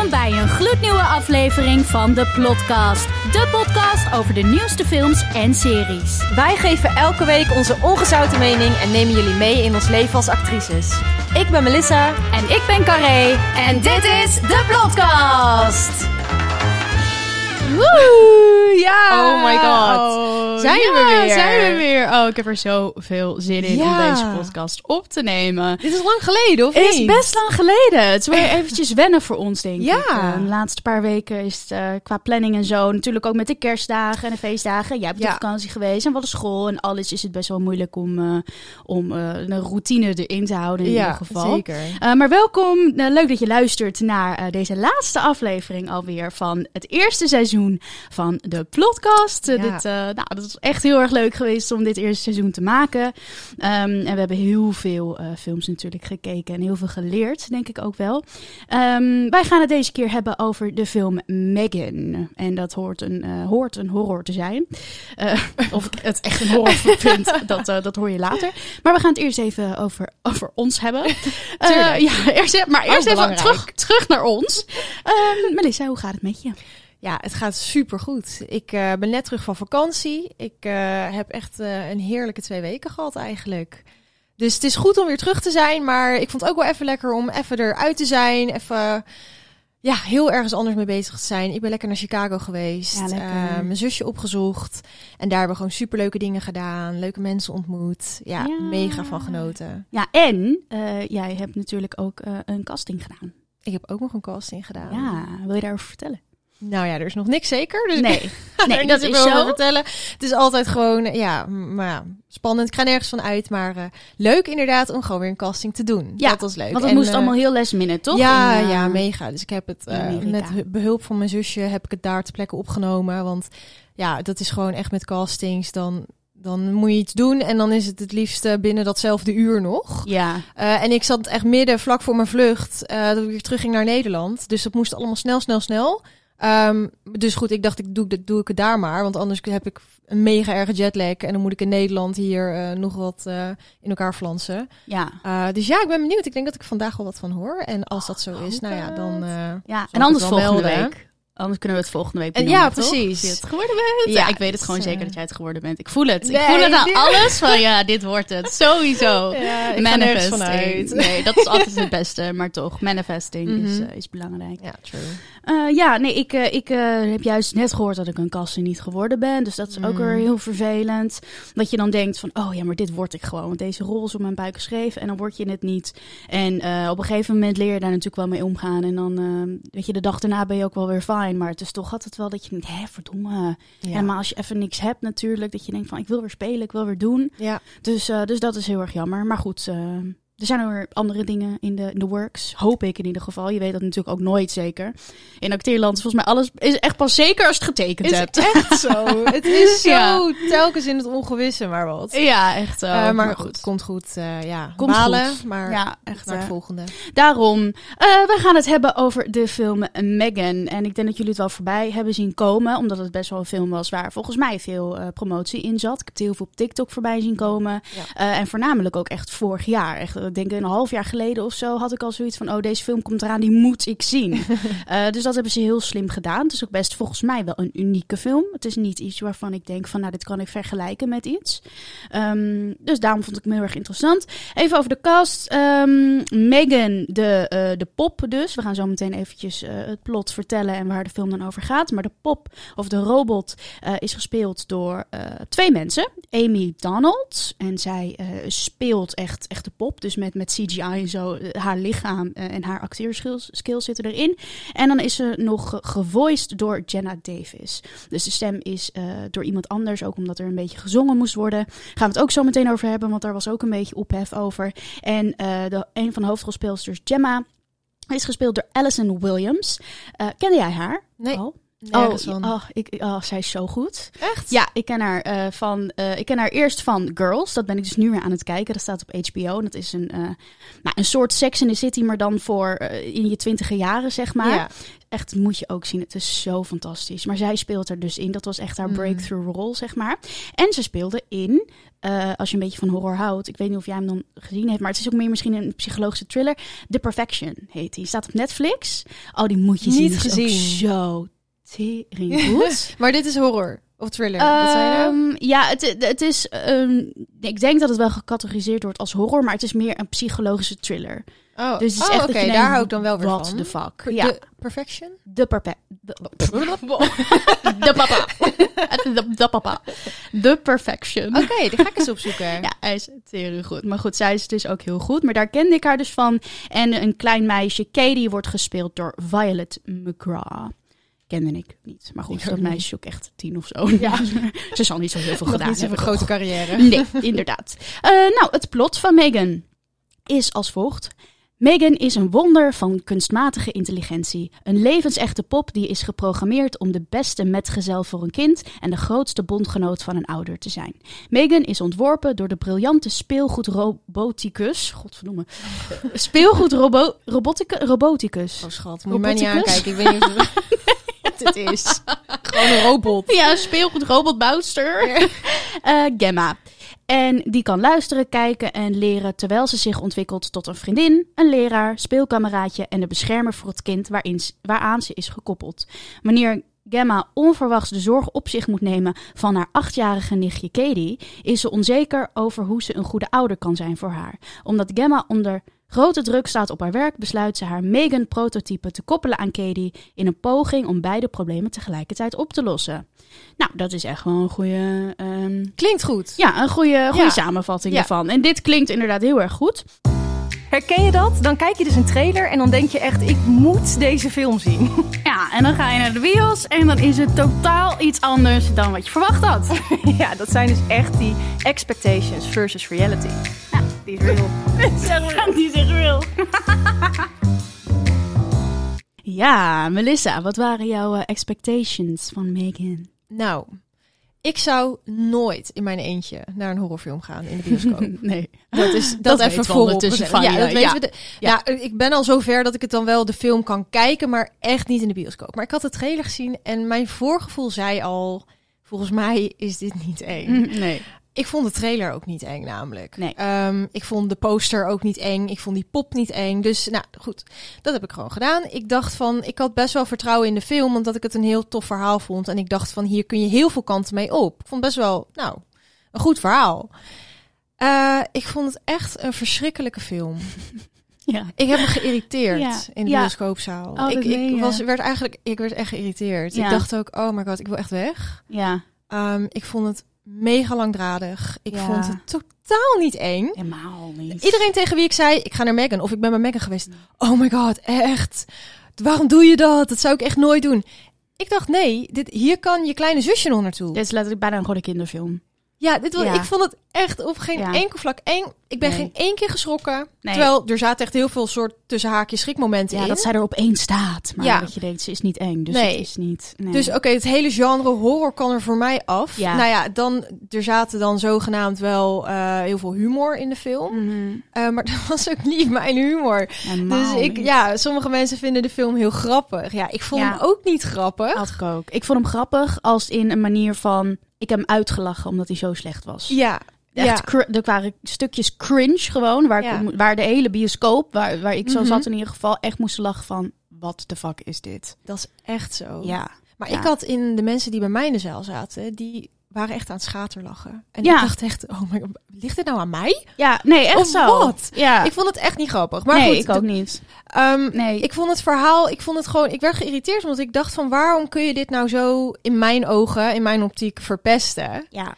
Welkom bij een gloednieuwe aflevering van de Plotcast. De podcast over de nieuwste films en series. Wij geven elke week onze ongezouten mening en nemen jullie mee in ons leven als actrices. Ik ben Melissa. En ik ben Carré. En dit is de Plotcast. Woe! Ja! Oh my god. Zijn Ja, we weer? Zijn we weer. Oh, ik heb er zoveel zin in Ja. om deze podcast op te nemen. Dit is lang geleden, of Het is niet? best lang geleden. Het is weer eventjes wennen voor ons, denk Ja. ik. Eh, de laatste paar weken is het eh, qua planning en zo. Natuurlijk ook met de kerstdagen en de feestdagen. Jij bent op vakantie geweest en wat de school en alles is het best wel moeilijk om, eh, om een routine erin te houden in ieder geval. zeker. Maar welkom. Leuk dat je luistert naar deze laatste aflevering alweer van het eerste seizoen van de podcast. Dit, nou, dat is echt heel erg leuk geweest om dit eerste seizoen te maken. Um, en we hebben heel veel uh, films natuurlijk gekeken en heel veel geleerd, denk ik ook wel. Um, wij gaan het deze keer hebben over de film Megan. En dat hoort een, uh, hoort een horror te zijn. Uh, of ik het echt een horror vind, dat, dat hoor je later. Maar we gaan het eerst even over, over ons hebben. Ja, eerst, maar eerst even terug, terug naar ons. Uh, Melissa, hoe gaat het met je? Ja, het gaat super goed. Ik uh, ben net terug van vakantie. Ik uh, heb echt uh, een heerlijke twee weken gehad eigenlijk. Dus het is goed om weer terug te zijn, maar ik vond het ook wel even lekker om even eruit te zijn, even ja, heel ergens anders mee bezig te zijn. Ik ben lekker naar Chicago geweest, ja, mijn zusje opgezocht en daar hebben we gewoon superleuke dingen gedaan, leuke mensen ontmoet. Ja, ja. mega van genoten. Ja, en jij hebt natuurlijk ook een casting gedaan. Ik heb ook nog een casting gedaan. Ja, wil je daarover vertellen? Nou ja, er is nog niks zeker. Dus nee, nee dat is zo. vertellen. Het is altijd gewoon, ja, maar ja, spannend. Ik ga nergens van uit, maar uh, leuk inderdaad om gewoon weer een casting te doen. Ja, dat was leuk. Want het en, moest uh, allemaal heel last minute, toch? Ja, uh, ja, mega. Dus ik heb het met behulp van mijn zusje heb ik het daar ter plekke opgenomen. Want ja, dat is gewoon echt met castings dan dan moet je iets doen en dan is het het liefst binnen datzelfde uur nog. Ja. Uh, en ik zat echt midden, vlak voor mijn vlucht, uh, dat ik weer terug ging naar Nederland. Dus dat moest allemaal snel, snel, snel. Um, dus goed, ik dacht, ik doe, doe ik het daar maar. Want anders heb ik een mega erge jetlag. En dan moet ik in Nederland hier uh, nog wat uh, in elkaar flansen. Ja. Uh, dus ja, ik ben benieuwd. Ik denk dat ik vandaag wel wat van hoor. En als dat zo is, nou ja, dan. ja, en anders volgende melden. week. Anders kunnen we het volgende week en Ja, precies. Je het geworden bent. Ja, ja, ik weet het gewoon zeker dat jij het geworden bent. Ik voel het. Nee, ik voel het aan alles van ja, dit wordt het. Sowieso. Ja, manifesting. Nee, dat is altijd het beste. Maar toch, manifesting mm -hmm. is, is belangrijk. Ja, true. Uh, ja, nee, ik, uh, ik uh, heb juist net gehoord dat ik een casting niet geworden ben. Dus dat is mm. ook weer heel vervelend. Dat je dan denkt van, oh ja, maar dit word ik gewoon. Want deze rol is op mijn buik geschreven en dan word je het niet. En op een gegeven moment leer je daar natuurlijk wel mee omgaan. En dan, weet je, de dag daarna ben je ook wel weer fijn. Maar het is toch altijd wel dat je denkt, hé, verdomme. Ja. En maar als je even niks hebt natuurlijk, dat je denkt van, ik wil weer spelen, ik wil weer doen. Ja. Dus, dus dat is heel erg jammer. Maar goed, er zijn er andere dingen in de, in de works. Hoop ik in ieder geval. Je weet dat natuurlijk ook nooit zeker. In acteerland is volgens mij alles is echt pas zeker als je het getekend is hebt. echt zo. het is zo ja. telkens in het ongewisse maar wat. Ja, echt zo. Uh, maar, maar goed, het komt goed. Uh, ja, komt goed. maar ja, echt, naar het volgende. Daarom, uh, we gaan het hebben over de film Megan. En ik denk dat jullie het wel voorbij hebben zien komen. Omdat het best wel een film was waar volgens mij veel promotie in zat. Ik heb het heel veel op TikTok voorbij zien komen. Ja. en voornamelijk ook echt vorig jaar. Echt, ik denk een half jaar geleden of zo had ik al zoiets van... oh, deze film komt eraan, die moet ik zien. uh, dus dat hebben ze heel slim gedaan. Het is ook best volgens mij wel een unieke film. Het is niet iets waarvan ik denk van... nou, dit kan ik vergelijken met iets. Um, dus daarom vond ik me heel erg interessant. Even over de cast. Um, Megan, de, uh, de pop dus. We gaan zo meteen eventjes uh, het plot vertellen... en waar de film dan over gaat. Maar de pop, of de robot, is gespeeld door twee mensen. Amy Donald. En zij speelt echt, echt de pop. Dus met, met CGI en zo. Haar lichaam en haar acteerskills skills zitten erin. En dan is ze nog gevoiced door Jenna Davis. Dus de stem is uh, door iemand anders, ook omdat er een beetje gezongen moest worden. Gaan we het ook zo meteen over hebben, want daar was ook een beetje ophef over. En uh, de, een van de hoofdrolspeelsters, Gemma, is gespeeld door Alison Williams. Uh, kende jij haar? Nee. Nergens oh, van. oh, ik, oh, zij is zo goed. Echt? Ja, ik ken haar eh, van. eh, ik ken haar eerst van Girls. Dat ben ik dus nu weer aan het kijken. Dat staat op HBO. En dat is een, eh, nou, een soort Sex in the City, maar dan voor in je twintige jaren, zeg maar. Ja. Echt moet je ook zien. Het is zo fantastisch. Maar zij speelt er dus in. Dat was echt haar Mm. breakthrough role, zeg maar. En ze speelde in. als je een beetje van horror houdt. Ik weet niet of jij hem dan gezien heeft. Maar het is ook meer misschien een psychologische thriller. The Perfection heet die. Staat op Netflix. Oh, die moet je zien. Niet is ook gezien. zo tering goed. Maar dit is horror of thriller. Wat zei je nou? Ehm, ja, het, het is. ehm, ik denk dat het wel gecategoriseerd wordt als horror, maar het is meer een psychologische thriller. Oh, Dus het is oh, echt oké, daar hou ik dan wel weer What van. the fuck? Per- Ja, de perfection? de perpe... De, de papa. De, de papa. The Perfection. Oké, die ga ik eens opzoeken. Ja, hij is tering goed. Maar goed, zij is dus ook heel goed. Maar daar kende ik haar dus van. En een klein meisje, Katie, wordt gespeeld door Violet McGraw. Kende ik niet. Maar goed, dat meisje is ook echt tien of zo. Ja. Ze zal niet zo heel veel Nog gedaan niet zo'n hebben. grote carrière. Nee, inderdaad. Eh, nou, het plot van Megan is als volgt. Megan is een wonder van kunstmatige intelligentie. Een levensechte pop die is geprogrammeerd om de beste metgezel voor een kind en de grootste bondgenoot van een ouder te zijn. Megan is ontworpen door de briljante speelgoedroboticus. Godverdomme. Speelgoedrobo robotica- roboticus. Oh schat, moet je mij niet aankijken. Ik weet niet of dit is. Gewoon een robot. Ja, speelgoedrobotbouwster. Eh Gemma. En die kan luisteren, kijken en leren terwijl ze zich ontwikkelt tot een vriendin, een leraar, speelkameraadje en de beschermer voor het kind waarin, waaraan ze is gekoppeld. Wanneer Gemma onverwachts de zorg op zich moet nemen van haar achtjarige nichtje Katie, is ze onzeker over hoe ze een goede ouder kan zijn voor haar. Omdat Gemma onder grote druk staat op haar werk, besluit ze haar Megan-prototype te koppelen aan Katie in een poging om beide problemen tegelijkertijd op te lossen. Nou, dat is echt wel een goede, ehm, Klinkt goed. ja, een goede, goede Ja. samenvatting Ja. ervan. En dit klinkt inderdaad heel erg goed. Herken je dat? Dan kijk je dus een trailer en dan denk je echt, ik moet deze film zien. Ja, en dan ga je naar de bios en dan is het totaal iets anders dan wat je verwacht had. ja, dat zijn dus echt die expectations versus reality. Ja, die is real. Die is real. ja, Melissa, wat waren jouw eh, expectations van Megan? Nou, ik zou nooit in mijn eentje naar een horrorfilm gaan in de bioscoop. nee. Dat is dat, Dat even voorop. van ja, je, dat weten ja. we. De, Ja. ja. ik ben al zover dat ik het dan wel de film kan kijken, maar echt niet in de bioscoop. Maar ik had de trailer gezien en mijn voorgevoel zei al, volgens mij is dit niet eng. Nee. Ik vond de trailer ook niet eng, namelijk. Nee. Ehm, ik vond de poster ook niet eng. Ik vond die pop niet eng. Dus, nou goed, dat heb ik gewoon gedaan. Ik dacht van, ik had best wel vertrouwen in de film, omdat ik het een heel tof verhaal vond. En ik dacht van, hier kun je heel veel kanten mee op. Ik vond best wel, nou, een goed verhaal. Eh, ik vond het echt een verschrikkelijke film. Ja. Ik heb me geïrriteerd Ja. in de Ja. bioscoopzaal. Oh, ik ik was, werd eigenlijk, ik werd echt geïrriteerd. Ik dacht ook, oh my god, ik wil echt weg. Ja, Ehm, ik vond het mega langdradig. Ik Ja. vond het totaal niet eng. helemaal niet. Iedereen tegen wie ik zei, ik ga naar Megan of ik ben bij Megan geweest. Mm. Oh my god, echt? Waarom doe je dat? Dat zou ik echt nooit doen. Ik dacht, nee, dit, hier kan je kleine zusje nog naartoe. Dit is letterlijk bijna een kinderfilm. Ja, dit was, Ja. ik vond het echt op geen Ja. enkel vlak eng. Ik ben Nee. geen één keer geschrokken. Nee. Terwijl er zaten echt heel veel soort tussen haakjes schrikmomenten Ja, in. dat zij er op één staat. Maar Ja. dat je denkt, ze is niet eng. Dus Nee. het is niet... Nee. Dus oké, het hele genre horror kan er voor mij af. Nou ja, dan, er zaten dan zogenaamd wel eh, heel veel humor in de film. Mhm. Eh, maar dat was ook niet mijn humor. Dus ik, niet. ja, sommige mensen vinden de film heel grappig. Ja, ik vond hem ook niet grappig. Had ik ook. Ik vond hem grappig als in een manier van... Ik heb hem uitgelachen omdat hij zo slecht was. Ja, Echt, ja. er waren stukjes cringe gewoon. Waar, Ja. ik, waar de hele bioscoop, waar, waar ik zo Mhm. zat in ieder geval, echt moest lachen van... Wat de fuck is dit? dat is echt zo. Ja. Maar ja. ik had in de mensen die bij mij in de zaal zaten, die waren echt aan het schaterlachen. En Ja. ik dacht echt, oh my god, ligt dit nou aan mij? Ja, nee, echt Of zo. wat? Ja. Ik vond het echt niet grappig. Maar nee, goed, ik ook niet. ehm, Nee. Ik vond het verhaal, ik vond het gewoon, ik werd geïrriteerd omdat ik dacht van waarom kun je dit nou zo in mijn ogen, in mijn optiek verpesten? Ja.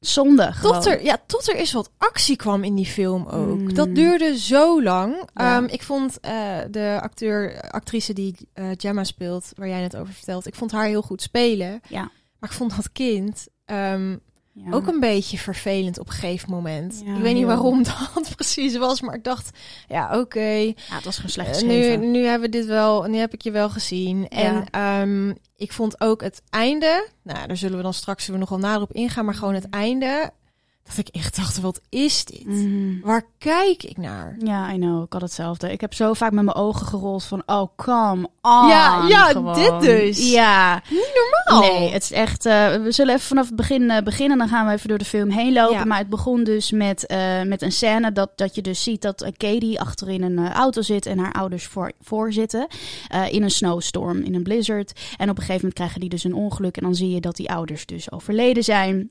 Zonde gewoon. Tot er, ja, tot er eens wat actie kwam in die film ook. Mm. Dat duurde zo lang. Ja. Ehm, ik vond eh, de acteur, actrice die eh, Gemma speelt, waar jij net over vertelt, ik vond haar heel goed spelen. Ja. Maar ik vond dat kind, Ja. ook een beetje vervelend op een gegeven moment. Ja, ik weet niet waarom dat precies was, maar ik dacht, ja, oké. Ja, het was gewoon slecht Eh, nu, geschreven. nu hebben we dit wel, nu heb ik je wel gezien. En ehm, ik vond ook het einde, nou, daar zullen we dan straks we nog wel nader op ingaan, maar gewoon het einde, dat ik echt dacht, wat is dit? Mhm. Waar kijk ik naar? Ja, I know. Ik had hetzelfde. Ik heb zo vaak met mijn ogen gerold van, oh, come on. Ja, ja, gewoon. dit dus. Ja. Niet normaal. Nee, het is echt... eh, we zullen even vanaf het begin eh, beginnen. Dan gaan we even door de film heen lopen. Ja. Maar het begon dus met, eh, met een scène dat, dat je dus ziet dat Katie achterin een auto zit en haar ouders voor, voor zitten. eh, in een snowstorm, in een blizzard. En op een gegeven moment krijgen die dus een ongeluk. En dan zie je dat die ouders dus overleden zijn.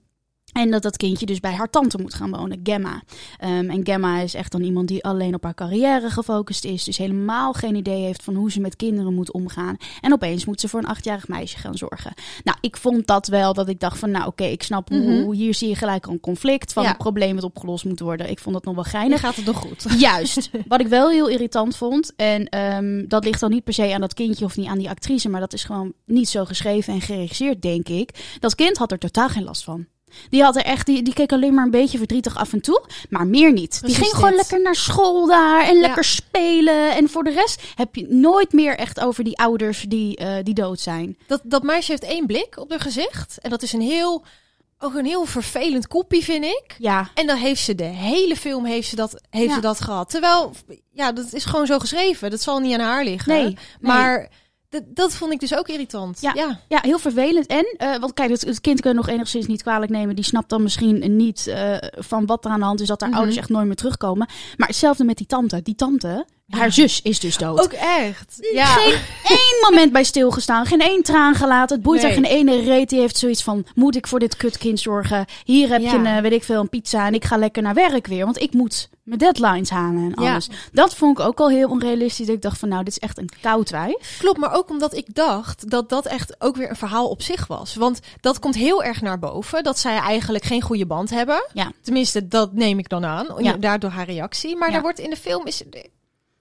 En dat dat kindje dus bij haar tante moet gaan wonen, Gemma. Ehm, en Gemma is echt dan iemand die alleen op haar carrière gefocust is. Dus helemaal geen idee heeft van hoe ze met kinderen moet omgaan. En opeens moet ze voor een achtjarig meisje gaan zorgen. Nou, ik vond dat wel dat ik dacht van, nou oké, ik snap hoe, Mhm. hoe- hier zie je gelijk al een conflict van Ja. een probleem dat opgelost moet worden. Ik vond dat nog wel geinig. gaat het nog goed. Juist. Wat ik wel heel irritant vond. En ehm, dat ligt dan niet per se aan dat kindje of niet aan die actrice. Maar dat is gewoon niet zo geschreven en geregisseerd, denk ik. Dat kind had er totaal geen last van. Die, had er echt, die, die keek alleen maar een beetje verdrietig af en toe. Maar meer niet. die ging gewoon lekker naar school daar. En Ja. lekker spelen. En voor de rest heb je nooit meer echt over die ouders die, eh, die dood zijn. Dat, dat meisje heeft één blik op haar gezicht. En dat is een heel, ook een heel vervelend koppie, vind ik. Ja, En dan heeft ze de hele film heeft ze dat, heeft Ja. ze dat gehad. Terwijl, ja, dat is gewoon zo geschreven. Dat zal niet aan haar liggen. nee. nee. Dat, dat vond ik dus ook irritant. Ja. ja. Ja, heel vervelend. En, eh, want kijk, het, het kind kan nog enigszins niet kwalijk nemen. Die snapt dan misschien niet eh, van wat er aan de hand is. Dat haar Mhm. ouders echt nooit meer terugkomen. Maar hetzelfde met die tante. Die tante, haar Ja. zus is dus dood. Ook echt. Ja. Geen één moment bij stilgestaan. Geen één traan gelaten. Het boeit Nee. haar geen ene reet. Die heeft zoiets van, moet ik voor dit kutkind zorgen? Hier heb Ja. je een, eh, weet ik veel, een pizza. En ik ga lekker naar werk weer. Want ik moet mijn deadlines halen en Ja. alles. Dat vond ik ook al heel onrealistisch. Dat ik dacht van, nou, dit is echt een koud wijf. Klopt, maar ook omdat ik dacht dat dat echt ook weer een verhaal op zich was. Want dat komt heel erg naar boven. Dat zij eigenlijk geen goede band hebben. Ja. Tenminste, dat neem ik dan aan. Ja. Daardoor haar reactie. Maar Ja. daar wordt in de film is,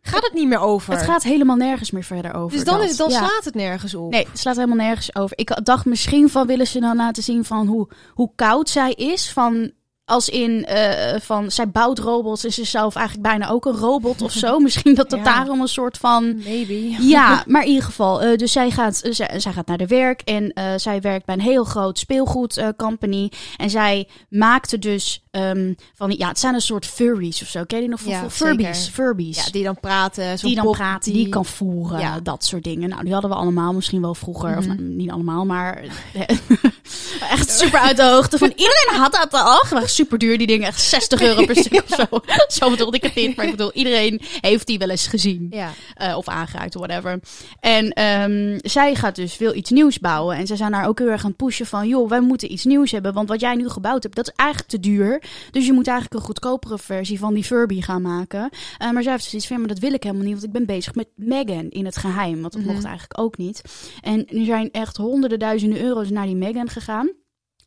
gaat het niet meer over. Het gaat helemaal nergens meer verder over. dus dan, dat. is, dan Ja. slaat het nergens op. Nee, het slaat helemaal nergens over. Ik dacht misschien van willen ze dan laten zien van hoe, hoe koud zij is. Van als in eh, van zij bouwt robots en ze is zelf eigenlijk bijna ook een robot of zo. Misschien dat dat Ja. daarom een soort van. Maybe. Ja, maar in ieder geval. eh, dus zij gaat, eh, zij, zij gaat naar de werk en zij werkt bij een heel groot speelgoedcompany. en zij maakte dus ehm, van, ja, het zijn een soort furries of zo. Ken je die nog van Ja, Furbies? Furbies Ja, die dan praten. die dan praten, die, kan voeren, Ja. dat soort dingen. Nou, die hadden we allemaal misschien wel vroeger. Of Mhm. nou, niet allemaal, maar echt super uit de hoogte van iedereen had dat al. Super duur, die dingen, echt 60 euro per stuk of zo. Zo bedoelde ik het niet, maar ik bedoel, iedereen heeft die wel eens gezien. Eh, of aangeraakt, of whatever. En ehm, zij gaat dus wil iets nieuws bouwen. En zij zijn daar ook heel erg aan het pushen van... joh, wij moeten iets nieuws hebben. Want wat jij nu gebouwd hebt, dat is eigenlijk te duur. Dus je moet eigenlijk een goedkopere versie van die Furby gaan maken. Eh, maar zij heeft zoiets van, maar dat wil ik helemaal niet. Want ik ben bezig met Megan in het geheim. Want dat Mhm. mocht eigenlijk ook niet. En er zijn echt honderden duizenden euro's naar die Megan gegaan.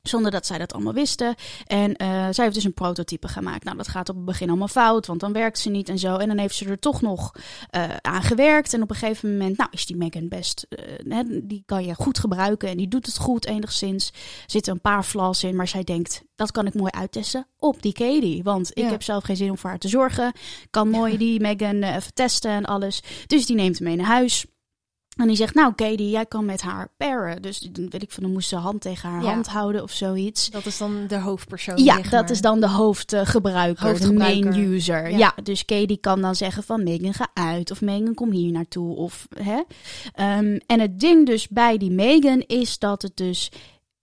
Zonder dat zij dat allemaal wisten. En eh, zij heeft dus een prototype gemaakt. Nou, dat gaat op het begin allemaal fout, want dan werkt ze niet en zo. En dan heeft ze er toch nog eh, aan gewerkt. En op een gegeven moment, nou, is die Megan best. eh, die kan je goed gebruiken en die doet het goed enigszins. Er zitten een paar flaws in, maar zij denkt, dat kan ik mooi uittesten op die Katie. Want ik Ja. heb zelf geen zin om voor haar te zorgen. Kan mooi die Megan even testen en alles. Dus die neemt hem mee naar huis. En die zegt, nou Katie, jij kan met haar paren. Dus dan weet ik van, dan moest ze hand tegen haar Ja. hand houden of zoiets. Dat is dan de hoofdpersoon. Ja, dat maar. is dan de hoofdgebruiker, de Hoofdgebruiker. main user. Ja. Ja. dus Katie kan dan zeggen van Megan ga uit of Megan kom hier naartoe. Of, hè. Ehm, en het ding dus bij die Megan is dat het dus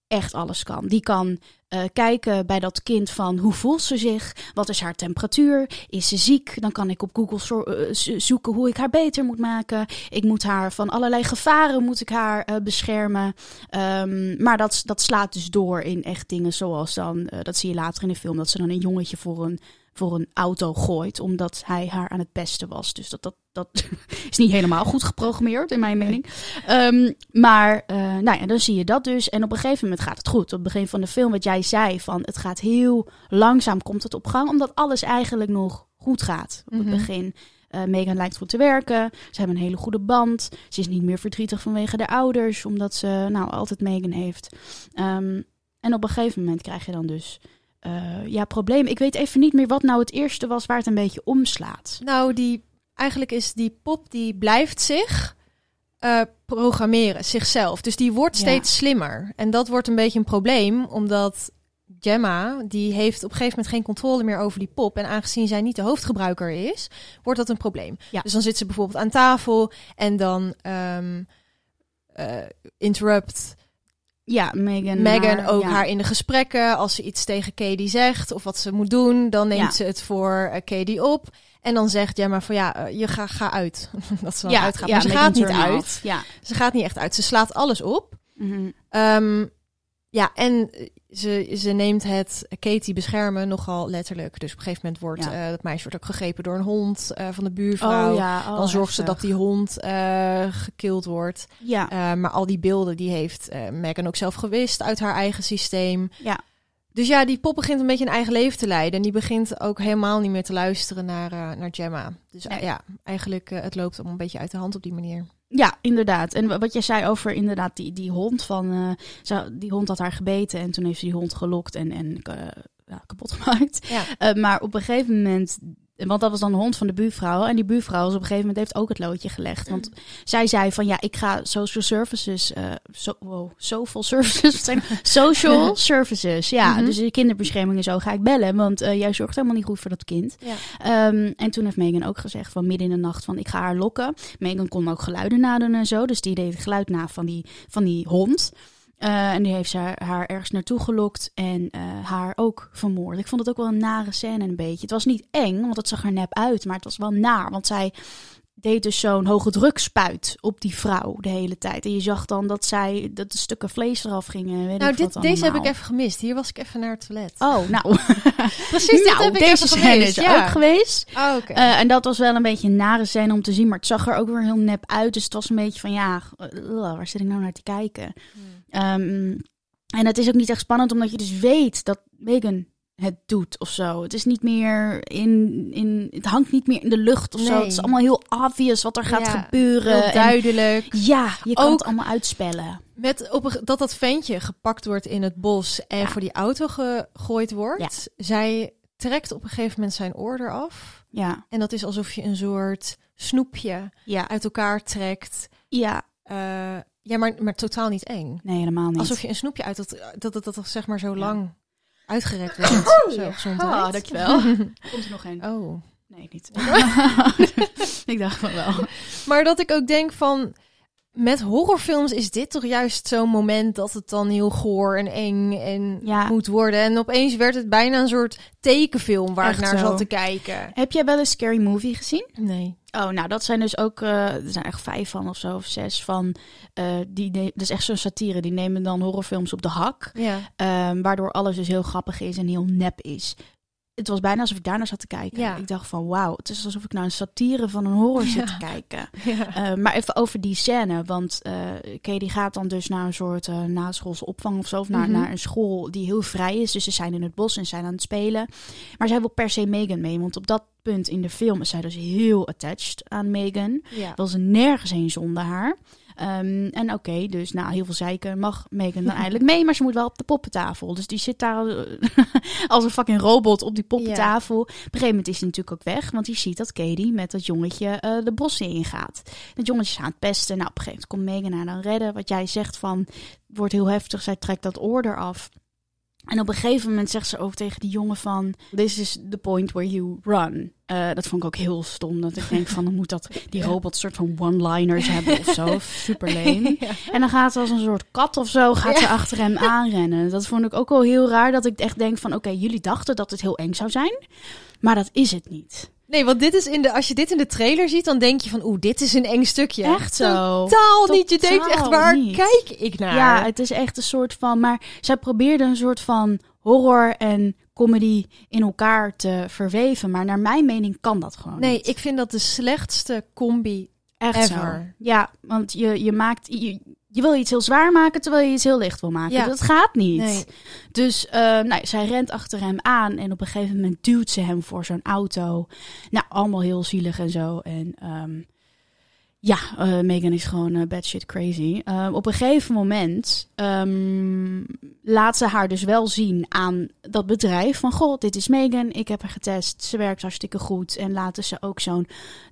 echt alles kan. Die kan eh, kijken bij dat kind van hoe voelt ze zich? Wat is haar temperatuur? Is ze ziek? Dan kan ik op Google eh, zo- zoeken hoe ik haar beter moet maken. Ik moet haar van allerlei gevaren moet ik haar eh, beschermen. Ehm, maar dat, dat slaat dus door in echt dingen zoals dan, dat zie je later in de film, dat ze dan een jongetje voor een, voor een auto gooit, omdat hij haar aan het pesten was. Dus dat, dat, dat is niet helemaal goed geprogrammeerd, in mijn mening. Ehm, maar eh, nou ja, dan zie je dat dus. En op een gegeven moment gaat het goed. Op het begin van de film, wat jij zei, van het gaat heel langzaam, komt het op gang, omdat alles eigenlijk nog goed gaat op het Mhm. begin. Eh, Megan lijkt goed te werken. Ze hebben een hele goede band. Ze is niet meer verdrietig vanwege de ouders, omdat ze nou altijd Megan heeft. Ehm, En op een gegeven moment krijg je dan dus eh, ja, probleem. Ik weet even niet meer wat nou het eerste was waar het een beetje omslaat. Nou, die, eigenlijk is die pop die blijft zich eh, programmeren, zichzelf. Dus die wordt Ja. steeds slimmer. En dat wordt een beetje een probleem, omdat Gemma, die heeft op een gegeven moment geen controle meer over die pop. En aangezien zij niet de hoofdgebruiker is, wordt dat een probleem. Ja. Dus dan zit ze bijvoorbeeld aan tafel en dan ehm, eh, interrupt Ja, Megan. Megan ook ja. haar in de gesprekken. Als ze iets tegen Katie zegt of wat ze moet doen, dan neemt Ja. ze het voor eh, Katie op. En dan zegt Gemma van ja, eh, je ga, ga uit. dat ze dan ja, uitgaat. ja, maar ze gaat niet uit. off. Ja. Ze gaat niet echt uit. Ze slaat alles op. Mhm. Ehm, ja, en ze, ze neemt het Katie beschermen nogal letterlijk. Dus op een gegeven moment wordt Ja. eh, dat meisje wordt ook gegrepen door een hond eh, van de buurvrouw. Oh ja, oh, dan zorgt ze dat die hond eh gekild wordt. Ja, maar al die beelden die heeft Megan ook zelf gewist uit haar eigen systeem. ja. Dus ja, die pop begint een beetje een eigen leven te leiden. En die begint ook helemaal niet meer te luisteren naar, naar Gemma. Dus Nee. ja, eigenlijk uh, het loopt allemaal een beetje uit de hand op die manier. Ja, inderdaad. En wat jij zei over inderdaad die, die hond van... eh, zo, die hond had haar gebeten en toen heeft ze die hond gelokt en, en eh, ja, kapot gemaakt. Ja. Eh, maar op een gegeven moment... Want dat was dan de hond van de buurvrouw. En die buurvrouw is op een gegeven moment heeft ook het loodje gelegd. Want zij zei van ja, ik ga social services... eh so, wow, social services? Zijn social services, ja. Mhm. Dus de kinderbescherming en zo ga ik bellen. Want eh, jij zorgt helemaal niet goed voor dat kind. Ja. Ehm, en toen heeft Megan ook gezegd van midden in de nacht van ik ga haar lokken. Megan kon ook geluiden nadoen en zo. Dus die deed het geluid na van die, van die hond. Eh, en die heeft ze haar, ergens naartoe gelokt en eh, haar ook vermoord. Ik vond het ook wel een nare scène een beetje. Het was niet eng, want het zag er nep uit. Maar het was wel naar, want zij deed dus zo'n hoge drukspuit op die vrouw de hele tijd. En je zag dan dat zij dat de stukken vlees eraf gingen. Weet Nou, ik dit, deze heb ik even gemist. Hier was ik even naar het toilet. Oh, nou. Precies, nou, heb ik deze even scène gemist. is er ja. ook geweest. Oh, oké. Eh, en dat was wel een beetje een nare scène om te zien. Maar het zag er ook weer heel nep uit. Dus het was een beetje van, ja, uh, waar zit ik nou naar te kijken? Ehm, en het is ook niet echt spannend, omdat je dus weet dat Megan het doet of zo. Het is niet meer in, in het hangt niet meer in de lucht of zo. Het is allemaal heel obvious wat er gaat Ja, gebeuren. Heel En duidelijk. ja, je kan Ook- het allemaal uitspellen. Met op een, dat dat ventje gepakt wordt in het bos en Ja. voor die auto gegooid wordt. Zij trekt op een gegeven moment zijn oor eraf. Ja, En dat is alsof je een soort snoepje ja, uit elkaar trekt. ja. Eh, ja, maar, maar totaal niet eng. Nee, helemaal niet. Alsof je een snoepje uit dat, dat, dat, dat, zeg maar zo lang uitgerekt wordt. zo, gezondheid. Ah, dankjewel. Komt er nog een? Oh. Nee, niet. ik dacht van wel. Maar dat ik ook denk van... Met horrorfilms is dit toch juist zo'n moment dat het dan heel goor en eng en Ja. moet worden. En opeens werd het bijna een soort tekenfilm waar Echt ik naar zo. zat te kijken. Heb jij wel een Scary Movie gezien? Nee. Oh, nou, dat zijn dus ook, eh, er zijn echt vijf van of zo, of zes van, eh, die, dat is echt zo'n satire, die nemen dan horrorfilms op de hak, Ja. ehm, waardoor alles dus heel grappig is en heel nep is. Het was bijna alsof ik daarnaar zat te kijken. Ja. Ik dacht van, wauw, het is alsof ik naar een satire van een horror zit te kijken. ja. Eh, maar even over die scène, want eh Katie gaat dan dus naar een soort eh naschoolse opvang of zo, of naar, Mhm. naar een school die heel vrij is. Dus ze zijn in het bos en zijn aan het spelen. Maar zij wil per se Megan mee, want op dat punt in de film is zij dus heel attached aan Megan. Wil ze nergens heen zonder haar. Ehm, en oké, dus na heel veel zeiken mag Megan dan eindelijk mee, maar ze moet wel op de poppentafel. Dus die zit daar eh, als een fucking robot op die poppentafel. Op een gegeven moment is hij natuurlijk ook weg, want hij ziet dat Katie met dat jongetje eh, de bossen ingaat. Dat jongetje is aan het pesten. Nou, op een gegeven moment komt Megan haar dan redden. Wat jij zegt van, wordt heel heftig, zij trekt dat oor eraf. En op een gegeven moment zegt ze ook tegen die jongen van... This is the point where you run. Eh, dat vond ik ook heel stom. Dat ik denk van, dan moet dat die robot soort van one-liners hebben of zo. Super lame. Ja. En dan gaat ze als een soort kat of zo, gaat ze achter hem aanrennen. Dat vond ik ook wel heel raar. Dat ik echt denk van, oké, jullie dachten dat het heel eng zou zijn. Maar dat is het niet. Nee, want dit is in de, als je dit in de trailer ziet, dan denk je van, oeh, dit is een eng stukje. Echt zo. Totaal niet. Je denkt echt, waar niet. kijk ik naar? Ja, het is echt een soort van. Maar zij probeerde een soort van horror en comedy in elkaar te verweven. Maar naar mijn mening kan dat gewoon. nee, niet. ik vind dat de slechtste combi. echt ever. zo. Ja, want je, je maakt. Je, je wil iets heel zwaar maken terwijl je iets heel licht wil maken. Ja. Dat gaat niet. Nee. Dus eh, nou, zij rent achter hem aan en op een gegeven moment duwt ze hem voor zo'n auto. Nou, allemaal heel zielig en zo. En ehm, Ja, uh, Megan is gewoon uh, bad shit crazy. Uh, op een gegeven moment um, laat ze haar dus wel zien aan dat bedrijf van... Goh, dit is Megan, ik heb haar getest, ze werkt hartstikke goed. En laten ze ook zo'n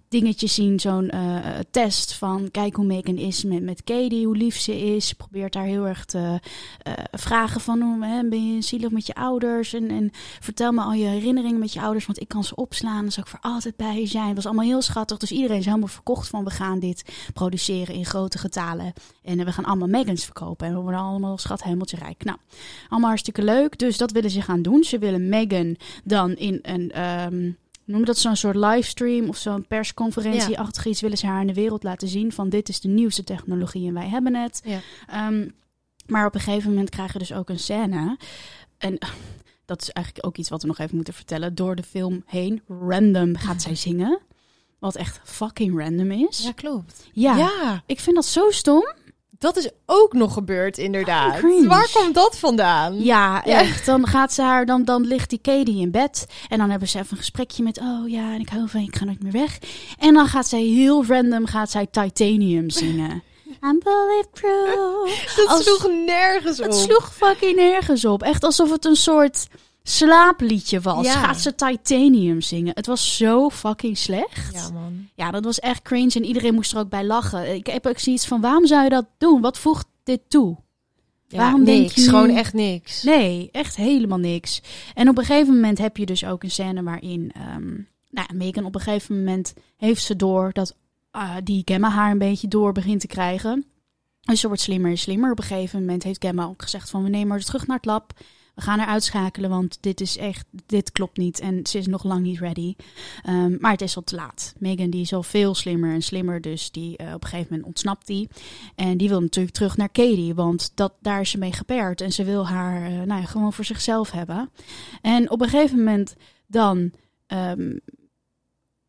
dingetje zien, zo'n uh, test van kijk hoe Megan is met, met Katie, hoe lief ze is. Probeert daar heel erg te uh, vragen van hoe hè, ben je zielig met je ouders en, en vertel me al je herinneringen met je ouders, want ik kan ze opslaan. Dan zou ik voor altijd bij je zijn. Het was allemaal heel schattig, dus iedereen is helemaal verkocht van we gaan dit produceren in grote getalen en we gaan allemaal Megans verkopen en we worden allemaal schat hemeltje rijk. Nou, allemaal hartstikke leuk, dus dat willen ze gaan doen. Ze willen Megan dan in een um, noem dat zo'n soort livestream of zo'n persconferentie-achtig iets, willen ze haar in de wereld laten zien van dit is de nieuwste technologie en wij hebben het. Ja. Um, maar op een gegeven moment krijgen we dus ook een scène. En dat is eigenlijk ook iets wat we nog even moeten vertellen. Door de film heen, random gaat zij zingen. Wat echt fucking random is. Ja, klopt. Ja, Ja, ik vind dat zo stom. Dat is ook nog gebeurd inderdaad. cringe. Waar komt dat vandaan? Ja, Ja. echt. Dan gaat ze haar, dan, dan ligt die Katie in bed. En dan hebben ze even een gesprekje met, oh ja, en ik hou van je, ik ga nooit meer weg. En dan gaat zij heel random, gaat zij Titanium zingen. I'm bulletproof. Dat Als- sloeg nergens op. Het sloeg fucking nergens op. Echt alsof het een soort slaapliedje was. Ja. Gaat ze Titanium zingen. Het was zo fucking slecht. Ja, man. Ja, dat was echt cringe en iedereen moest er ook bij lachen. Ik heb ook zoiets van, waarom zou je dat doen? Wat voegt dit toe? Ja, Waarom denk je Gewoon echt niks. Nee, echt helemaal niks. En op een gegeven moment heb je dus ook een scène waarin... ehm nou, Megan op een gegeven moment heeft ze door dat ah, die Gemma haar een beetje door begint te krijgen. Dus ze wordt slimmer en slimmer. Op een gegeven moment heeft Gemma ook gezegd van... we nemen haar terug naar het lab. We gaan haar uitschakelen, want dit is echt... Dit klopt niet en ze is nog lang niet ready. Ehm, maar het is al te laat. Megan die is al veel slimmer en slimmer, dus die, eh, op een gegeven moment ontsnapt die. En die wil natuurlijk terug naar Katie, want dat, daar is ze mee gepaard. En ze wil haar eh, nou ja, gewoon voor zichzelf hebben. En op een gegeven moment dan... ehm,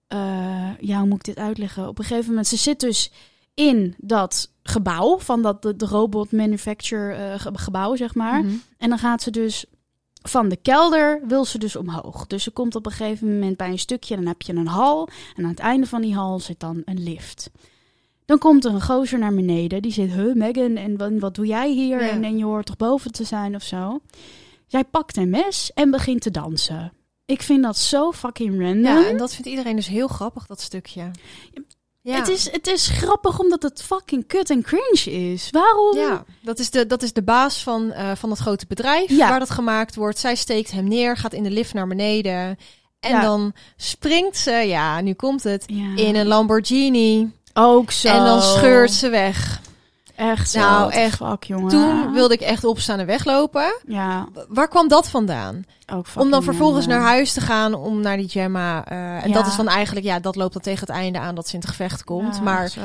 eh, ja, hoe moet ik dit uitleggen? Op een gegeven moment, ze zit dus in dat gebouw van dat de, de robot manufacture eh, ge- gebouw, zeg maar. Mhm. En dan gaat ze dus van de kelder wil ze dus omhoog. Dus ze komt op een gegeven moment bij een stukje, dan heb je een hal. En aan het einde van die hal zit dan een lift. Dan komt er een gozer naar beneden. Die zegt, huh Megan, en wat, wat doe jij hier? Ja. En, en je hoort toch boven te zijn of zo? Zij pakt een mes en begint te dansen. Ik vind dat zo fucking random. Ja, en dat vindt iedereen dus heel grappig, dat stukje. Ja. Het, is, het is grappig omdat het fucking kut en cringe is. Waarom? Ja, dat is de, dat is de baas van, eh, van dat grote bedrijf Ja. waar dat gemaakt wordt. Zij steekt hem neer, gaat in de lift naar beneden. En Ja. dan springt ze, ja, nu komt het, in een Lamborghini. Ook zo. En dan scheurt ze weg. Echt zo. Nou, echt. Fuck, jongen. Toen wilde ik echt opstaan en weglopen. Ja, Waar kwam dat vandaan? ook Om dan vervolgens naar huis te gaan om naar die Gemma. eh, en Ja. dat is dan eigenlijk, ja, dat loopt dan tegen het einde aan dat ze in het gevecht komt. Ja, maar zo.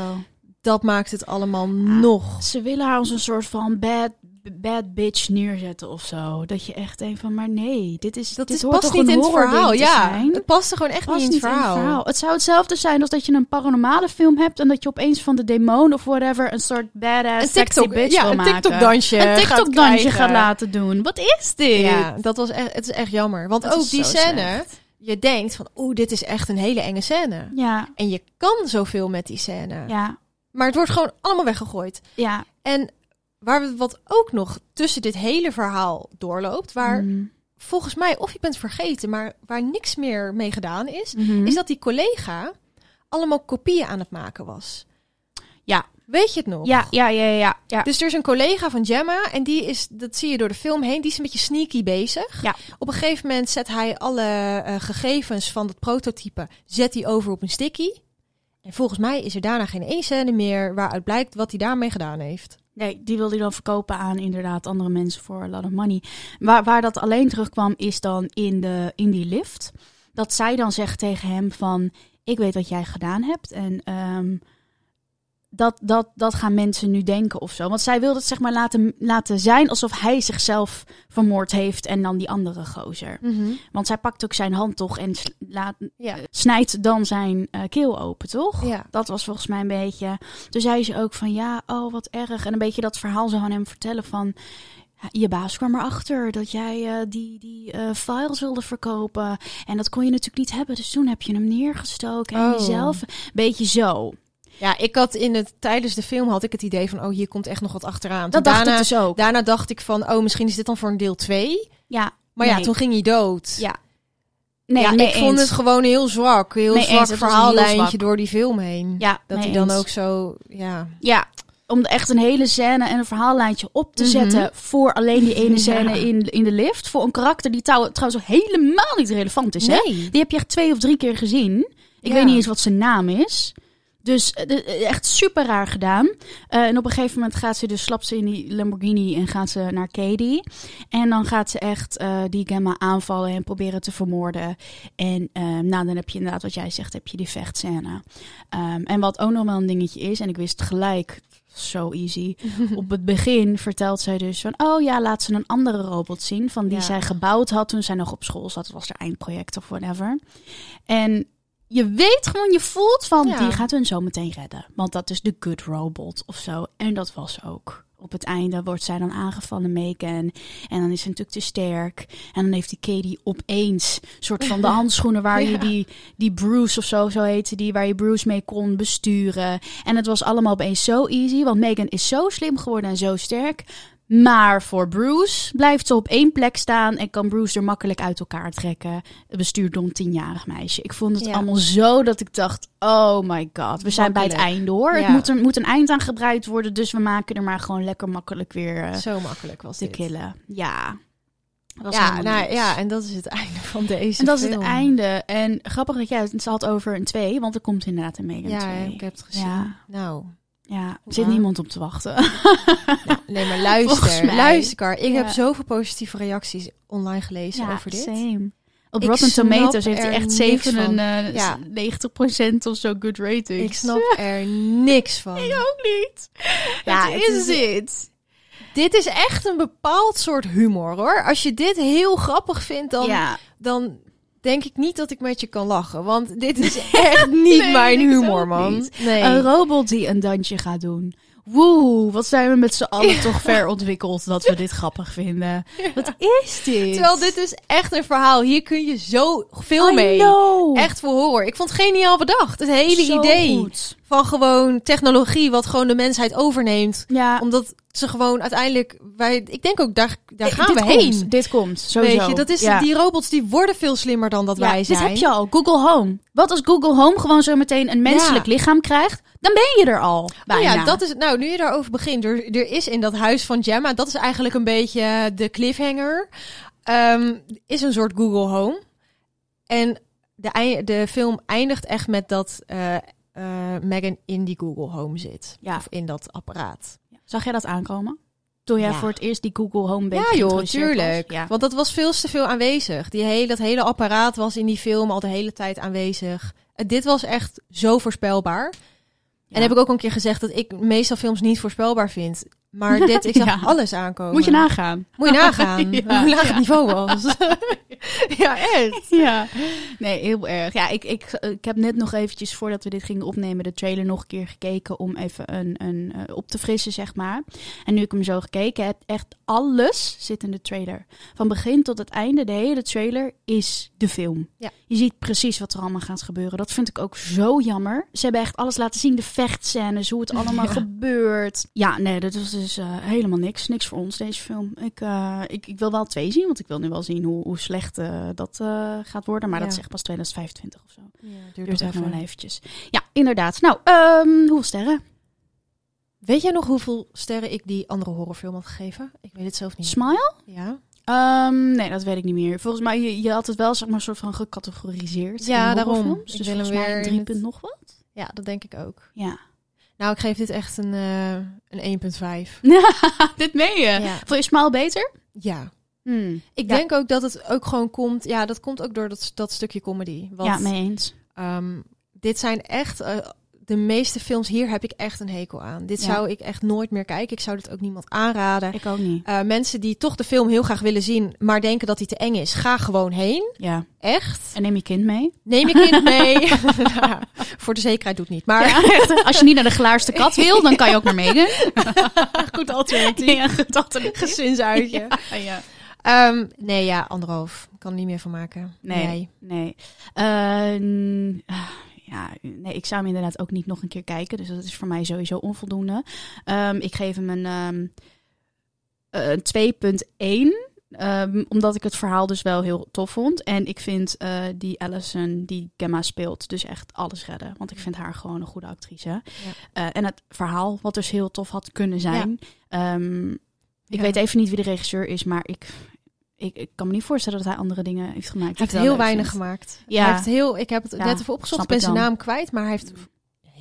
dat maakt het allemaal nog. Ze willen haar als een soort van bad, bad bitch neerzetten of zo. Dat je echt denkt van, maar nee, dit is Dat dit is, hoort past toch niet een in het verhaal. Ja, zijn? het past er gewoon echt Past niet in het verhaal. Het zou hetzelfde zijn als dat je een paranormale film hebt en dat je opeens van de demon of whatever een soort badass Een sexy TikTok, bitch ja, wil een maken. TikTok dansje. Een TikTok dansje gaat laten. doen. Wat is dit? Ja, dat was echt, het is echt jammer. Want Dat ook die scène, slecht. je denkt van, oeh, dit is echt een hele enge scène. Ja, En je kan zoveel met die scène. ja, Maar het wordt gewoon allemaal weggegooid. ja. En waar we wat ook nog tussen dit hele verhaal doorloopt, waar Mm. volgens mij, of je bent vergeten, maar waar niks meer mee gedaan is, Mhm. is dat die collega allemaal kopieën aan het maken was. Ja. Weet je het nog? Ja, ja, ja, ja. ja. Dus er is een collega van Gemma en die is, dat zie je door de film heen, die is een beetje sneaky bezig. Ja. Op een gegeven moment zet hij alle eh, gegevens van het prototype, zet hij over op een sticky. En volgens mij is er daarna geen één scène meer waaruit blijkt wat hij daarmee gedaan heeft. Nee, die wil hij dan verkopen aan inderdaad andere mensen voor a lot of money. Waar, waar dat alleen terugkwam is dan in, de, in die lift. Dat zij dan zegt tegen hem van... Ik weet wat jij gedaan hebt en ehm, dat, dat, dat gaan mensen nu denken of zo. Want zij wil het zeg maar laten, laten zijn alsof hij zichzelf vermoord heeft en dan die andere gozer. Want zij pakt ook zijn hand toch en laat, Ja. snijdt dan zijn eh, keel open, toch? Ja. Dat was volgens mij een beetje. Toen zei ze ook van ja, oh wat erg. En een beetje dat verhaal zo aan hem vertellen van. Je baas kwam erachter dat jij eh, die, die eh, files wilde verkopen. En dat kon je natuurlijk niet hebben. Dus toen heb je hem neergestoken. En Oh. jezelf. Beetje zo. Ja, ik had in het, tijdens de film had ik het idee van, oh, hier komt echt nog wat achteraan. Dat Toen dacht daarna, ik dus ook. daarna dacht ik van, oh, misschien is dit dan voor een deel 2. Ja, Maar ja, toen ging hij dood. Ja. nee, ja, nee ik vond het gewoon heel zwak. Heel Nee, zwak verhaallijntje door die film heen. Ja, Dat hij dan eens. ook zo, ja. Ja, om echt een hele scène en een verhaallijntje op te Mhm. zetten voor alleen die ene Ja. scène in, in de lift. Voor een karakter die trouw- trouwens ook helemaal niet relevant is. Hè? Nee. Die heb je echt twee of drie keer gezien. Ik Ja. weet niet eens wat zijn naam is. Dus eh, eh, echt super raar gedaan. Eh, en op een gegeven moment gaat ze dus, slapt ze in die Lamborghini en gaat ze naar Katie. En dan gaat ze echt die Gemma aanvallen en proberen te vermoorden. En nou, dan heb je inderdaad, wat jij zegt, heb je die vechtscène. Ehm, en wat ook nog wel een dingetje is, en ik wist gelijk, zo easy. Op het begin vertelt zij dus van, oh ja, laat ze een andere robot zien. Van die Ja. zij gebouwd had toen zij nog op school zat. Dat was haar eindproject of whatever. En je weet gewoon, je voelt van, Ja. die gaat hun zo meteen redden. Want dat is de good robot of zo. En dat was ook. Op het einde wordt zij dan aangevallen, Megan. En dan is ze natuurlijk te sterk. En dan heeft die Katie opeens soort van de handschoenen waar je die, die Bruce of zo, zo heette die, waar je Bruce mee kon besturen. En het was allemaal opeens zo easy, want Megan is zo slim geworden en zo sterk. Maar voor Bruce blijft ze op één plek staan en kan Bruce er makkelijk uit elkaar trekken. Bestuurd door een tienjarig meisje. Ik vond het Ja. allemaal zo dat ik dacht: oh my god, we zijn bij het einde hoor. Het moet, er moet een eind aan gebreid worden, dus we maken er maar gewoon lekker makkelijk weer eh, Zo makkelijk was te dit. killen. Ja. Was Ja, nou, niks. ja, en dat is het einde van deze En dat is het einde. En grappig dat jij het had over een 2, want er komt inderdaad een Megan Ja, 2. ik heb het gezien. Ja. Nou, Ja, er zit Ja. niemand op te wachten. nee, maar Volgens luister. mij. Luister. Ik Ja. heb zoveel positieve reacties online gelezen over dit. same. Op Ik Rotten Tomatoes heeft hij echt niks 97% van. of zo good ratings. Ik snap er niks van. ook niet. Ja, Ja, het is het. Dit is echt een bepaald soort humor, hoor. Als je dit heel grappig vindt, dan, ja. dan denk ik niet dat ik met je kan lachen. Want dit is echt niet Nee, mijn humor, man. niet. Nee. Een robot die een dansje gaat doen. Woe, wat zijn we met z'n allen toch ver ontwikkeld dat we dit grappig vinden. Wat is dit? Terwijl dit is echt een verhaal. Hier kun je zo veel I mee. know. Echt voor horror. Ik vond het geniaal bedacht. Het hele Zo idee goed. Van gewoon technologie wat gewoon de mensheid overneemt. Ja, Omdat ze gewoon uiteindelijk... Wij, ik denk ook, daar, daar Dit- gaan we komt, heen. Dit komt, sowieso. Weet je, dat is, Ja. die robots die worden veel slimmer dan dat Ja, wij zijn. Dit heb je al. Google Home. Wat als Google Home gewoon zo meteen een menselijk lichaam krijgt? Dan ben je er al. Oh Bijna. ja, dat is nou nu je daarover begint. Er, er is in dat huis van Gemma, dat is eigenlijk een beetje de cliffhanger. Ehm, is een soort Google Home. En de, de film eindigt echt met dat eh, eh, Megan in die Google Home zit. Ja. Of in dat apparaat. Zag jij dat aankomen? Toen jij Ja. voor het eerst die Google Home Ja joh, tuurlijk. Ja. Want dat was veel te veel aanwezig. Die hele, dat hele apparaat was in die film al de hele tijd aanwezig. En dit was echt zo voorspelbaar. Ja. En heb ik ook een keer gezegd dat ik meestal films niet voorspelbaar vind. Maar dit, ik zag Ja. alles aankomen. Moet je nagaan. Moet je nagaan Ja, hoe laag het niveau was. ja, echt. Ja, nee, heel erg. Ja, ik, ik, ik heb net nog eventjes voordat we dit gingen opnemen de trailer nog een keer gekeken om even een, een eh, op te frissen, zeg maar. En nu ik hem zo gekeken heb, echt alles zit in de trailer. Van begin tot het einde, de hele trailer is de film. Ja. Je ziet precies wat er allemaal gaat gebeuren. Dat vind ik ook zo jammer. Ze hebben echt alles laten zien, de vechtscènes, hoe het allemaal gebeurt. Ja, nee, dat was dus eh, helemaal niks. Niks voor ons, deze film. Ik, eh, ik, ik wil wel twee zien, want ik wil nu wel zien hoe, hoe slecht eh, dat gaat worden. Maar dat is echt pas 2025 of zo. Ja, Duurt echt nog wel eventjes. Ja, inderdaad. Nou, ehm hoeveel sterren? Weet jij nog hoeveel sterren ik die andere horrorfilm had gegeven? Ik weet het zelf niet. Smile? Ja, Ehm, nee, dat weet ik niet meer. Volgens mij, je, je had het wel zeg maar soort van gecategoriseerd. Ja, daarom. horrorfilms. Ik Dus wil hem weer drie punt het- nog wat. ja, dat denk ik ook. Ja. Nou, ik geef dit echt een, eh een 1,5. Dit meen je. Ja. Vond je Smile beter? ja. Hmm. Ik Ja. denk ook dat het ook gewoon komt... Ja, dat komt ook door dat, dat stukje comedy. Want Ja, mee eens. Ehm, dit zijn echt eh, de meeste films. Hier heb ik echt een hekel aan. Dit Ja. zou ik echt nooit meer kijken. Ik zou dit ook niemand aanraden. Ik ook niet. Eh, mensen die toch de film heel graag willen zien, maar denken dat hij te eng is, ga gewoon heen. Ja. Echt. En neem je kind mee. Neem je kind mee. Ja, voor de zekerheid doet niet. Maar Ja. Als je niet naar de glaarste kat wil, dan kan je ook naar Megan. goed alternatief. Ja, goed alternatief. Gezinsuitje. Ja, ja. Ehm, nee, ja, anderhalf. Ik kan er niet meer van maken. Nee. Jij? Nee. Eh, ja, nee, ik zou hem inderdaad ook niet nog een keer kijken. Dus dat is voor mij sowieso onvoldoende. Ehm, ik geef hem een, ehm, een 2.1. Ehm, omdat ik het verhaal dus wel heel tof vond. En ik vind eh, die Allison die Gemma speelt dus echt alles redden. Want ik vind haar gewoon een goede actrice. Eh, en het verhaal, wat dus heel tof had kunnen zijn. Ehm, ik Ja. weet even niet wie de regisseur is, maar ik, ik, ik kan me niet voorstellen dat hij andere dingen heeft gemaakt. Hij heeft heel weinig gemaakt. Ja. Hij heeft heel, ik heb het Ja, net even opgezocht, ik ben zijn naam kwijt, maar hij heeft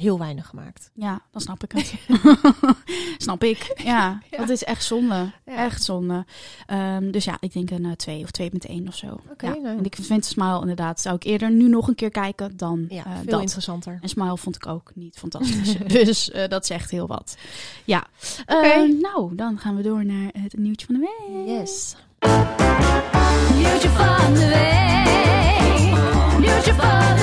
heel weinig gemaakt. Ja, dan snap ik het. snap ik. Ja, Ja. dat is echt zonde. Ja. Echt zonde. Ehm, dus ja, ik denk een 2 of 2.1 of zo. Oké, ja. nou. En ik vind Smile inderdaad, zou ik eerder nu nog een keer kijken dan Ja, eh, veel dat. interessanter. En Smile vond ik ook niet fantastisch. dus eh, dat zegt heel wat. Ja. Eh, Oké. nou, dan gaan we door naar het nieuwtje van de week. Yes. Nieuwtje van de week. Nieuwtje van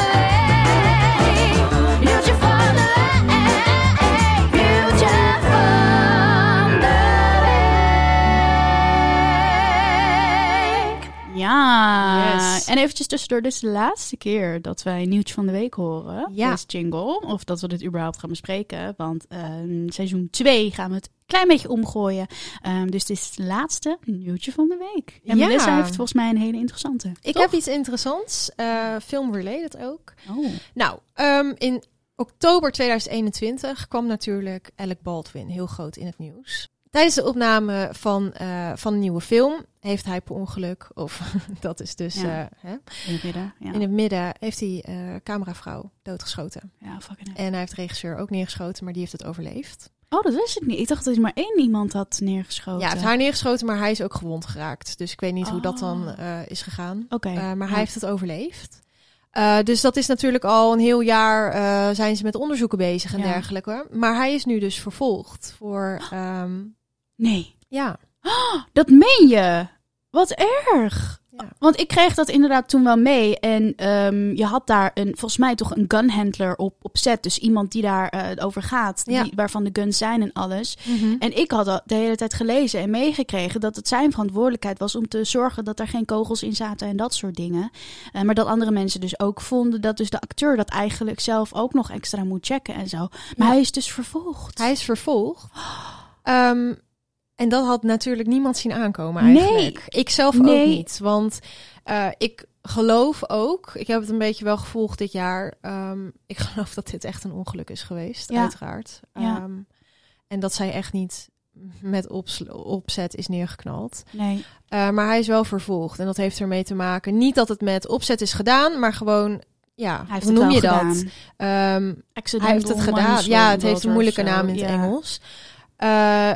Ja, Yes. en eventjes tussendoor, dit is de laatste keer dat wij nieuwtje van de week horen. Ja. Deze jingle, of dat we dit überhaupt gaan bespreken. Want ehm, seizoen 2 gaan we het een klein beetje omgooien. Ehm, dus dit is het laatste nieuwtje van de week. En Ja. Melissa heeft volgens mij een hele interessante. Ik Toch? heb iets interessants, eh film-related ook. Oh. Nou, ehm, in oktober 2021 kwam natuurlijk Alec Baldwin heel groot in het nieuws. Tijdens de opname van, eh, van een nieuwe film heeft hij per ongeluk, of dat is dus Ja. eh, hè, In het midden. Ja, in het midden, heeft hij eh cameravrouw doodgeschoten. ja fucking. En hij heeft de regisseur ook neergeschoten, maar die heeft het overleefd. Oh, dat wist ik niet. Ik dacht dat er maar één iemand had neergeschoten. Ja, hij heeft haar neergeschoten, maar hij is ook gewond geraakt. Dus ik weet niet hoe dat dan Oh. eh, is gegaan. Oké. Uh, maar hij heeft het overleefd. Uh, dus dat is natuurlijk al een heel jaar uh, zijn ze met onderzoeken bezig en Ja. dergelijke. Maar hij is nu dus vervolgd voor. ehm, Nee. ja. Dat meen je? Wat erg. Ja. Want ik kreeg dat inderdaad toen wel mee. En ehm, je had daar een, volgens mij toch een gunhandler op, op set. Dus iemand die daar eh, over gaat. Ja. Die, waarvan de guns zijn en alles. En ik had al de hele tijd gelezen en meegekregen dat het zijn verantwoordelijkheid was om te zorgen dat er geen kogels in zaten en dat soort dingen. Eh, maar dat andere mensen dus ook vonden dat dus de acteur dat eigenlijk zelf ook nog extra moet checken en zo. Maar Ja. hij is dus vervolgd. Hij is vervolgd. Ehm, en dat had natuurlijk niemand zien aankomen Nee. eigenlijk. Ik zelf ook Nee. niet. Want eh, ik geloof ook, ik heb het een beetje wel gevolgd dit jaar. ehm, ik geloof dat dit echt een ongeluk is geweest, Ja. uiteraard. Ja. Ehm, en dat zij echt niet met opzet is neergeknald. Nee. Uh, maar hij is wel vervolgd. En dat heeft ermee te maken. Niet dat het met opzet is gedaan, maar gewoon. Ja, Hij hoe noem je gedaan. dat? Ehm, Accidental hij heeft het gedaan. Ja, het heeft een moeilijke naam in het Ja. Engels. Uh,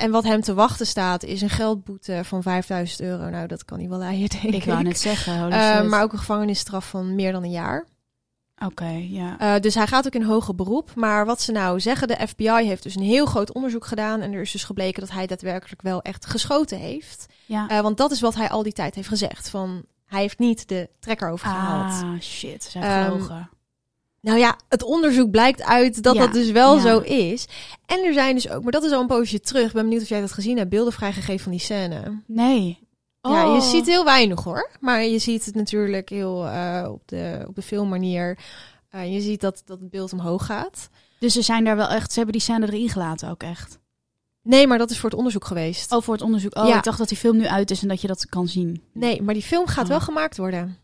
en wat hem te wachten staat, is een geldboete van 5000 euro. Nou, dat kan hij wel leiden, denk ik. Ik wou net zeggen. Uh, shit. maar ook een gevangenisstraf van meer dan een jaar. Oké, ja. Uh, dus hij gaat ook in hoger beroep. Maar wat ze nou zeggen, de FBI heeft dus een heel groot onderzoek gedaan. En er is dus gebleken dat hij daadwerkelijk wel echt geschoten heeft. ja. Uh, want dat is wat hij al die tijd heeft gezegd. Van, hij heeft niet de trekker overgehaald. ah, shit. Ze Ehm, gelogen. Nou ja, het onderzoek blijkt uit dat Ja, dat dus wel ja. zo is. En er zijn dus ook, maar dat is al een poosje terug. Ik ben benieuwd of jij dat gezien hebt. Beelden vrijgegeven van die scène. Nee. Ja, je Oh. ziet heel weinig hoor. Maar je ziet het natuurlijk heel uh, op, de, op de filmmanier. Uh, je ziet dat, dat het beeld omhoog gaat. Dus ze zijn daar wel echt, ze hebben die scène erin gelaten ook echt. Nee, maar dat is voor het onderzoek geweest. Oh, voor het onderzoek. Oh, Ja. ik dacht dat die film nu uit is en dat je dat kan zien. Nee, maar die film gaat Oh. wel gemaakt worden.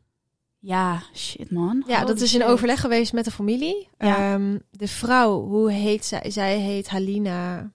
Ja, shit man. Ja, Holy dat is in shit. overleg geweest met de familie. Ja. Ehm, de vrouw, hoe heet zij? Zij heet Halina.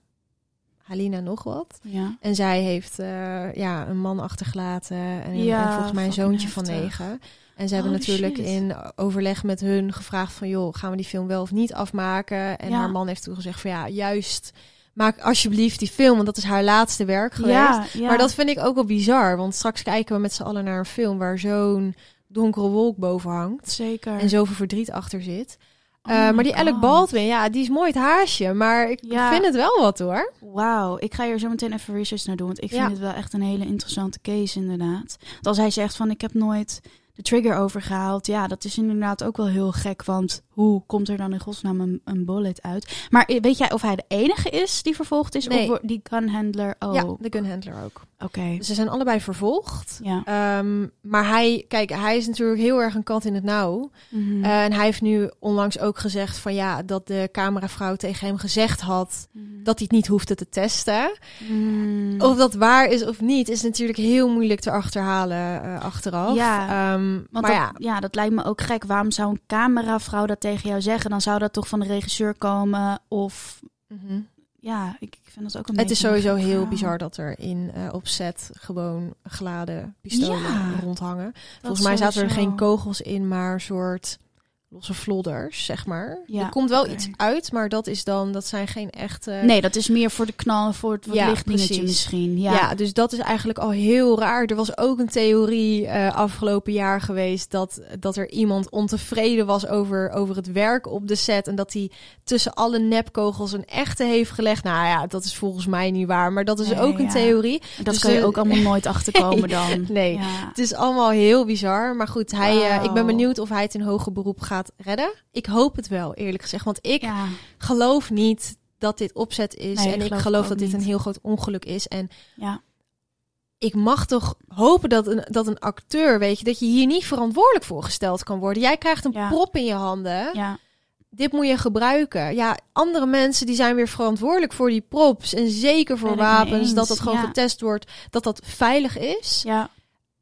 Halina nog wat. Ja. En zij heeft uh, ja, een man achtergelaten en, Ja, en volgens mij een zoontje van negen. En ze hebben Holy natuurlijk shit. in overleg met hun gevraagd van... joh, gaan we die film wel of niet afmaken? En Ja. haar man heeft toen gezegd van ja, juist maak alsjeblieft die film... want dat is haar laatste werk geweest. Ja, ja. Maar dat vind ik ook wel bizar. Want straks kijken we met z'n allen naar een film... waar zo'n donkere wolk boven hangt. zeker. En zoveel verdriet achter zit. Oh Uh, my maar die Alec. Baldwin, ja, die is mooi het haasje. Maar ik Ja. vind het wel wat hoor. Wauw, ik ga hier zo meteen even research naar doen. Want ik vind Ja. het wel echt een hele interessante case inderdaad. Want als hij zegt van ik heb nooit de trigger overgehaald. Ja, dat is inderdaad ook wel heel gek. Want hoe komt er dan in godsnaam een, een bullet uit? Maar weet jij of hij de enige is die vervolgd is? Nee. Of die gunhandler? Oh, Ja, de gunhandler ook. oké. Ze zijn allebei vervolgd. Ja. Ehm, maar hij, kijk, hij is natuurlijk heel erg een kat in het nauw. Mhm. Eh, en hij heeft nu onlangs ook gezegd van ja, dat de cameravrouw tegen hem gezegd had Mhm. dat hij het niet hoefde te testen. Mm. Of dat waar is of niet, is natuurlijk heel moeilijk te achterhalen eh, achteraf. Ja, Ehm, Want maar dat, ja, ja. dat lijkt me ook gek. Waarom zou een cameravrouw dat tegen jou zeggen? Dan zou dat toch van de regisseur komen? Of mhm. ja, ik, ik vind dat ook een het is sowieso heel bizar dat er in eh, op set gewoon geladen pistolen Ja. rondhangen. Volgens mij zaten er geen kogels in, maar een soort losse vlodders, zeg maar. Ja, er komt wel iets uit, maar dat is dan, dat zijn geen echte. Nee, dat is meer voor de knal, voor het Ja, lichtdingetje misschien. Ja. Ja. dus dat is eigenlijk al heel raar. Er was ook een theorie eh, afgelopen jaar geweest dat, dat er iemand ontevreden was over, over het werk op de set. En dat hij tussen alle nepkogels een echte heeft gelegd. Nou ja, dat is volgens mij niet waar, maar dat is Nee, ook een theorie. dat Dus kan je ook allemaal nooit achterkomen dan. Nee. Het is allemaal heel bizar. Maar goed, hij, eh, ik ben benieuwd of hij het in hoger beroep gaat redden. Ik hoop het wel, eerlijk gezegd. Want ik ja. geloof niet dat dit opzet is. Nee, en ik geloof dat dit niet. een heel groot ongeluk is. En Ja. ik mag toch hopen dat een, dat een acteur, weet je, dat je hier niet verantwoordelijk voor gesteld kan worden. Jij krijgt een Ja. prop in je handen. ja. Dit moet je gebruiken. Ja, andere mensen die zijn weer verantwoordelijk voor die props. En zeker voor Ben wapens. Dat dat gewoon getest wordt. Dat dat veilig is. Ja.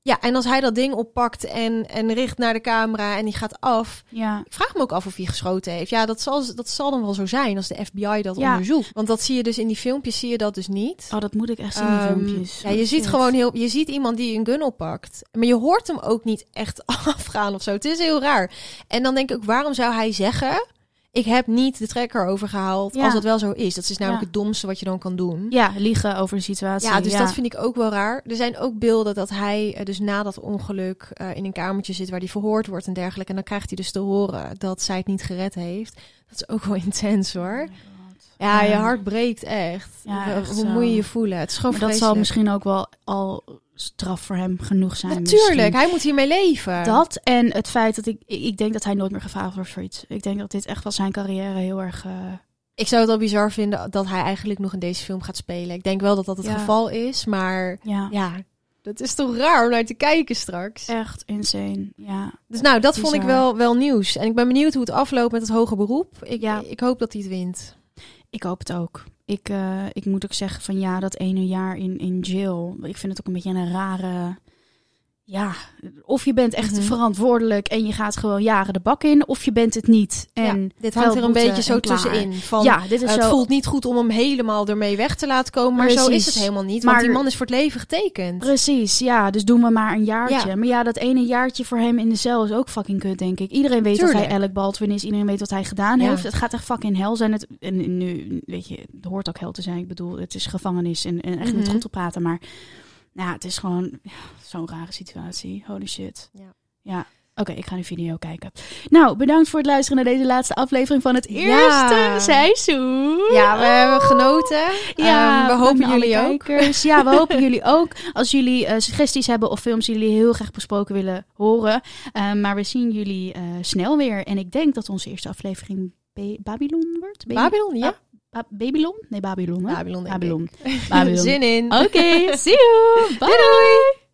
Ja, en als hij dat ding oppakt en, en richt naar de camera en die gaat af. Ja. Ik vraag me ook af of hij geschoten heeft. Ja, dat zal, dat zal dan wel zo zijn als de FBI dat Ja. onderzoekt. Want dat zie je dus in die filmpjes, zie je dat dus niet. Oh, dat moet ik echt zien, die Ehm, filmpjes. ja, je Oh, ziet shit. gewoon heel, je ziet iemand die een gun oppakt, maar je hoort hem ook niet echt afgaan of zo. Het is heel raar. En dan denk ik ook, waarom zou hij zeggen: ik heb niet de trekker overgehaald Ja. als dat wel zo is? Dat is namelijk Ja. het domste wat je dan kan doen. Ja, liegen over de situatie. Ja, dus dat vind ik ook wel raar. Er zijn ook beelden dat hij eh, dus na dat ongeluk eh, in een kamertje zit waar hij verhoord wordt en dergelijke. En dan krijgt hij dus te horen dat zij het niet gered heeft. Dat is ook wel intens hoor. Ja, je hart breekt echt. Ja, Hoe- echt Hoe zo. moet je je voelen? Het is gewoon dat zal misschien ook wel al straf voor hem genoeg zijn. Natuurlijk, misschien. hij moet hiermee leven. Dat en het feit dat ik... Ik denk dat hij nooit meer gevraagd wordt voor iets. Ik denk dat dit echt wel zijn carrière heel erg... eh, Ik zou het al bizar vinden dat hij eigenlijk nog in deze film gaat spelen. Ik denk wel dat dat het Ja. geval is, maar ja, ja, dat is toch raar om naar te kijken straks. echt insane. Ja. Dus nou, dat vond ik wel, wel nieuws. En ik ben benieuwd hoe het afloopt met het hoge beroep. Ik, Ja. ik hoop dat hij het wint. Ik hoop het ook. Ik, eh, ik moet ook zeggen van ja, dat ene jaar in, in jail. Ik vind het ook een beetje een rare... Ja, of je bent echt Mhm. verantwoordelijk en je gaat gewoon jaren de bak in. Of je bent het niet. En ja, dit hangt er een beetje zo tussenin. Van, ja, dit is het voelt niet goed om hem helemaal ermee weg te laten komen. Maar zo is het helemaal niet. Maar- want die man is voor het leven getekend. Precies, ja. Dus doen we maar een jaartje. Ja. Maar ja, dat ene jaartje voor hem in de cel is ook fucking kut, denk ik. Iedereen weet dat hij Alec Baldwin is. Iedereen weet wat hij gedaan Ja. heeft. Het gaat echt fucking hel zijn. Het, en nu, weet je, het hoort ook hel te zijn. Ik bedoel, het is gevangenis en, en echt niet Mhm. goed te praten. Maar ja, het is gewoon ja, zo'n rare situatie. Holy shit. Ja. Ja. Oké, ik ga nu video kijken. Nou, bedankt voor het luisteren naar deze laatste aflevering van het Ja. eerste seizoen. Ja, we hebben genoten. Ja, Ehm, we bedankt hopen jullie ook. kijkers. Ja, we hopen jullie ook. Als jullie eh, suggesties hebben of films die jullie heel graag besproken willen horen. Eh, maar we zien jullie eh, snel weer. En ik denk dat onze eerste aflevering Ba- Babylon wordt. Baby- Babylon, ja. Ba- Babylon? Nee, Babylon. hè? Babylon, Babylon. Babylon. Zin in. Oké, see you. Bye. Doei, doei.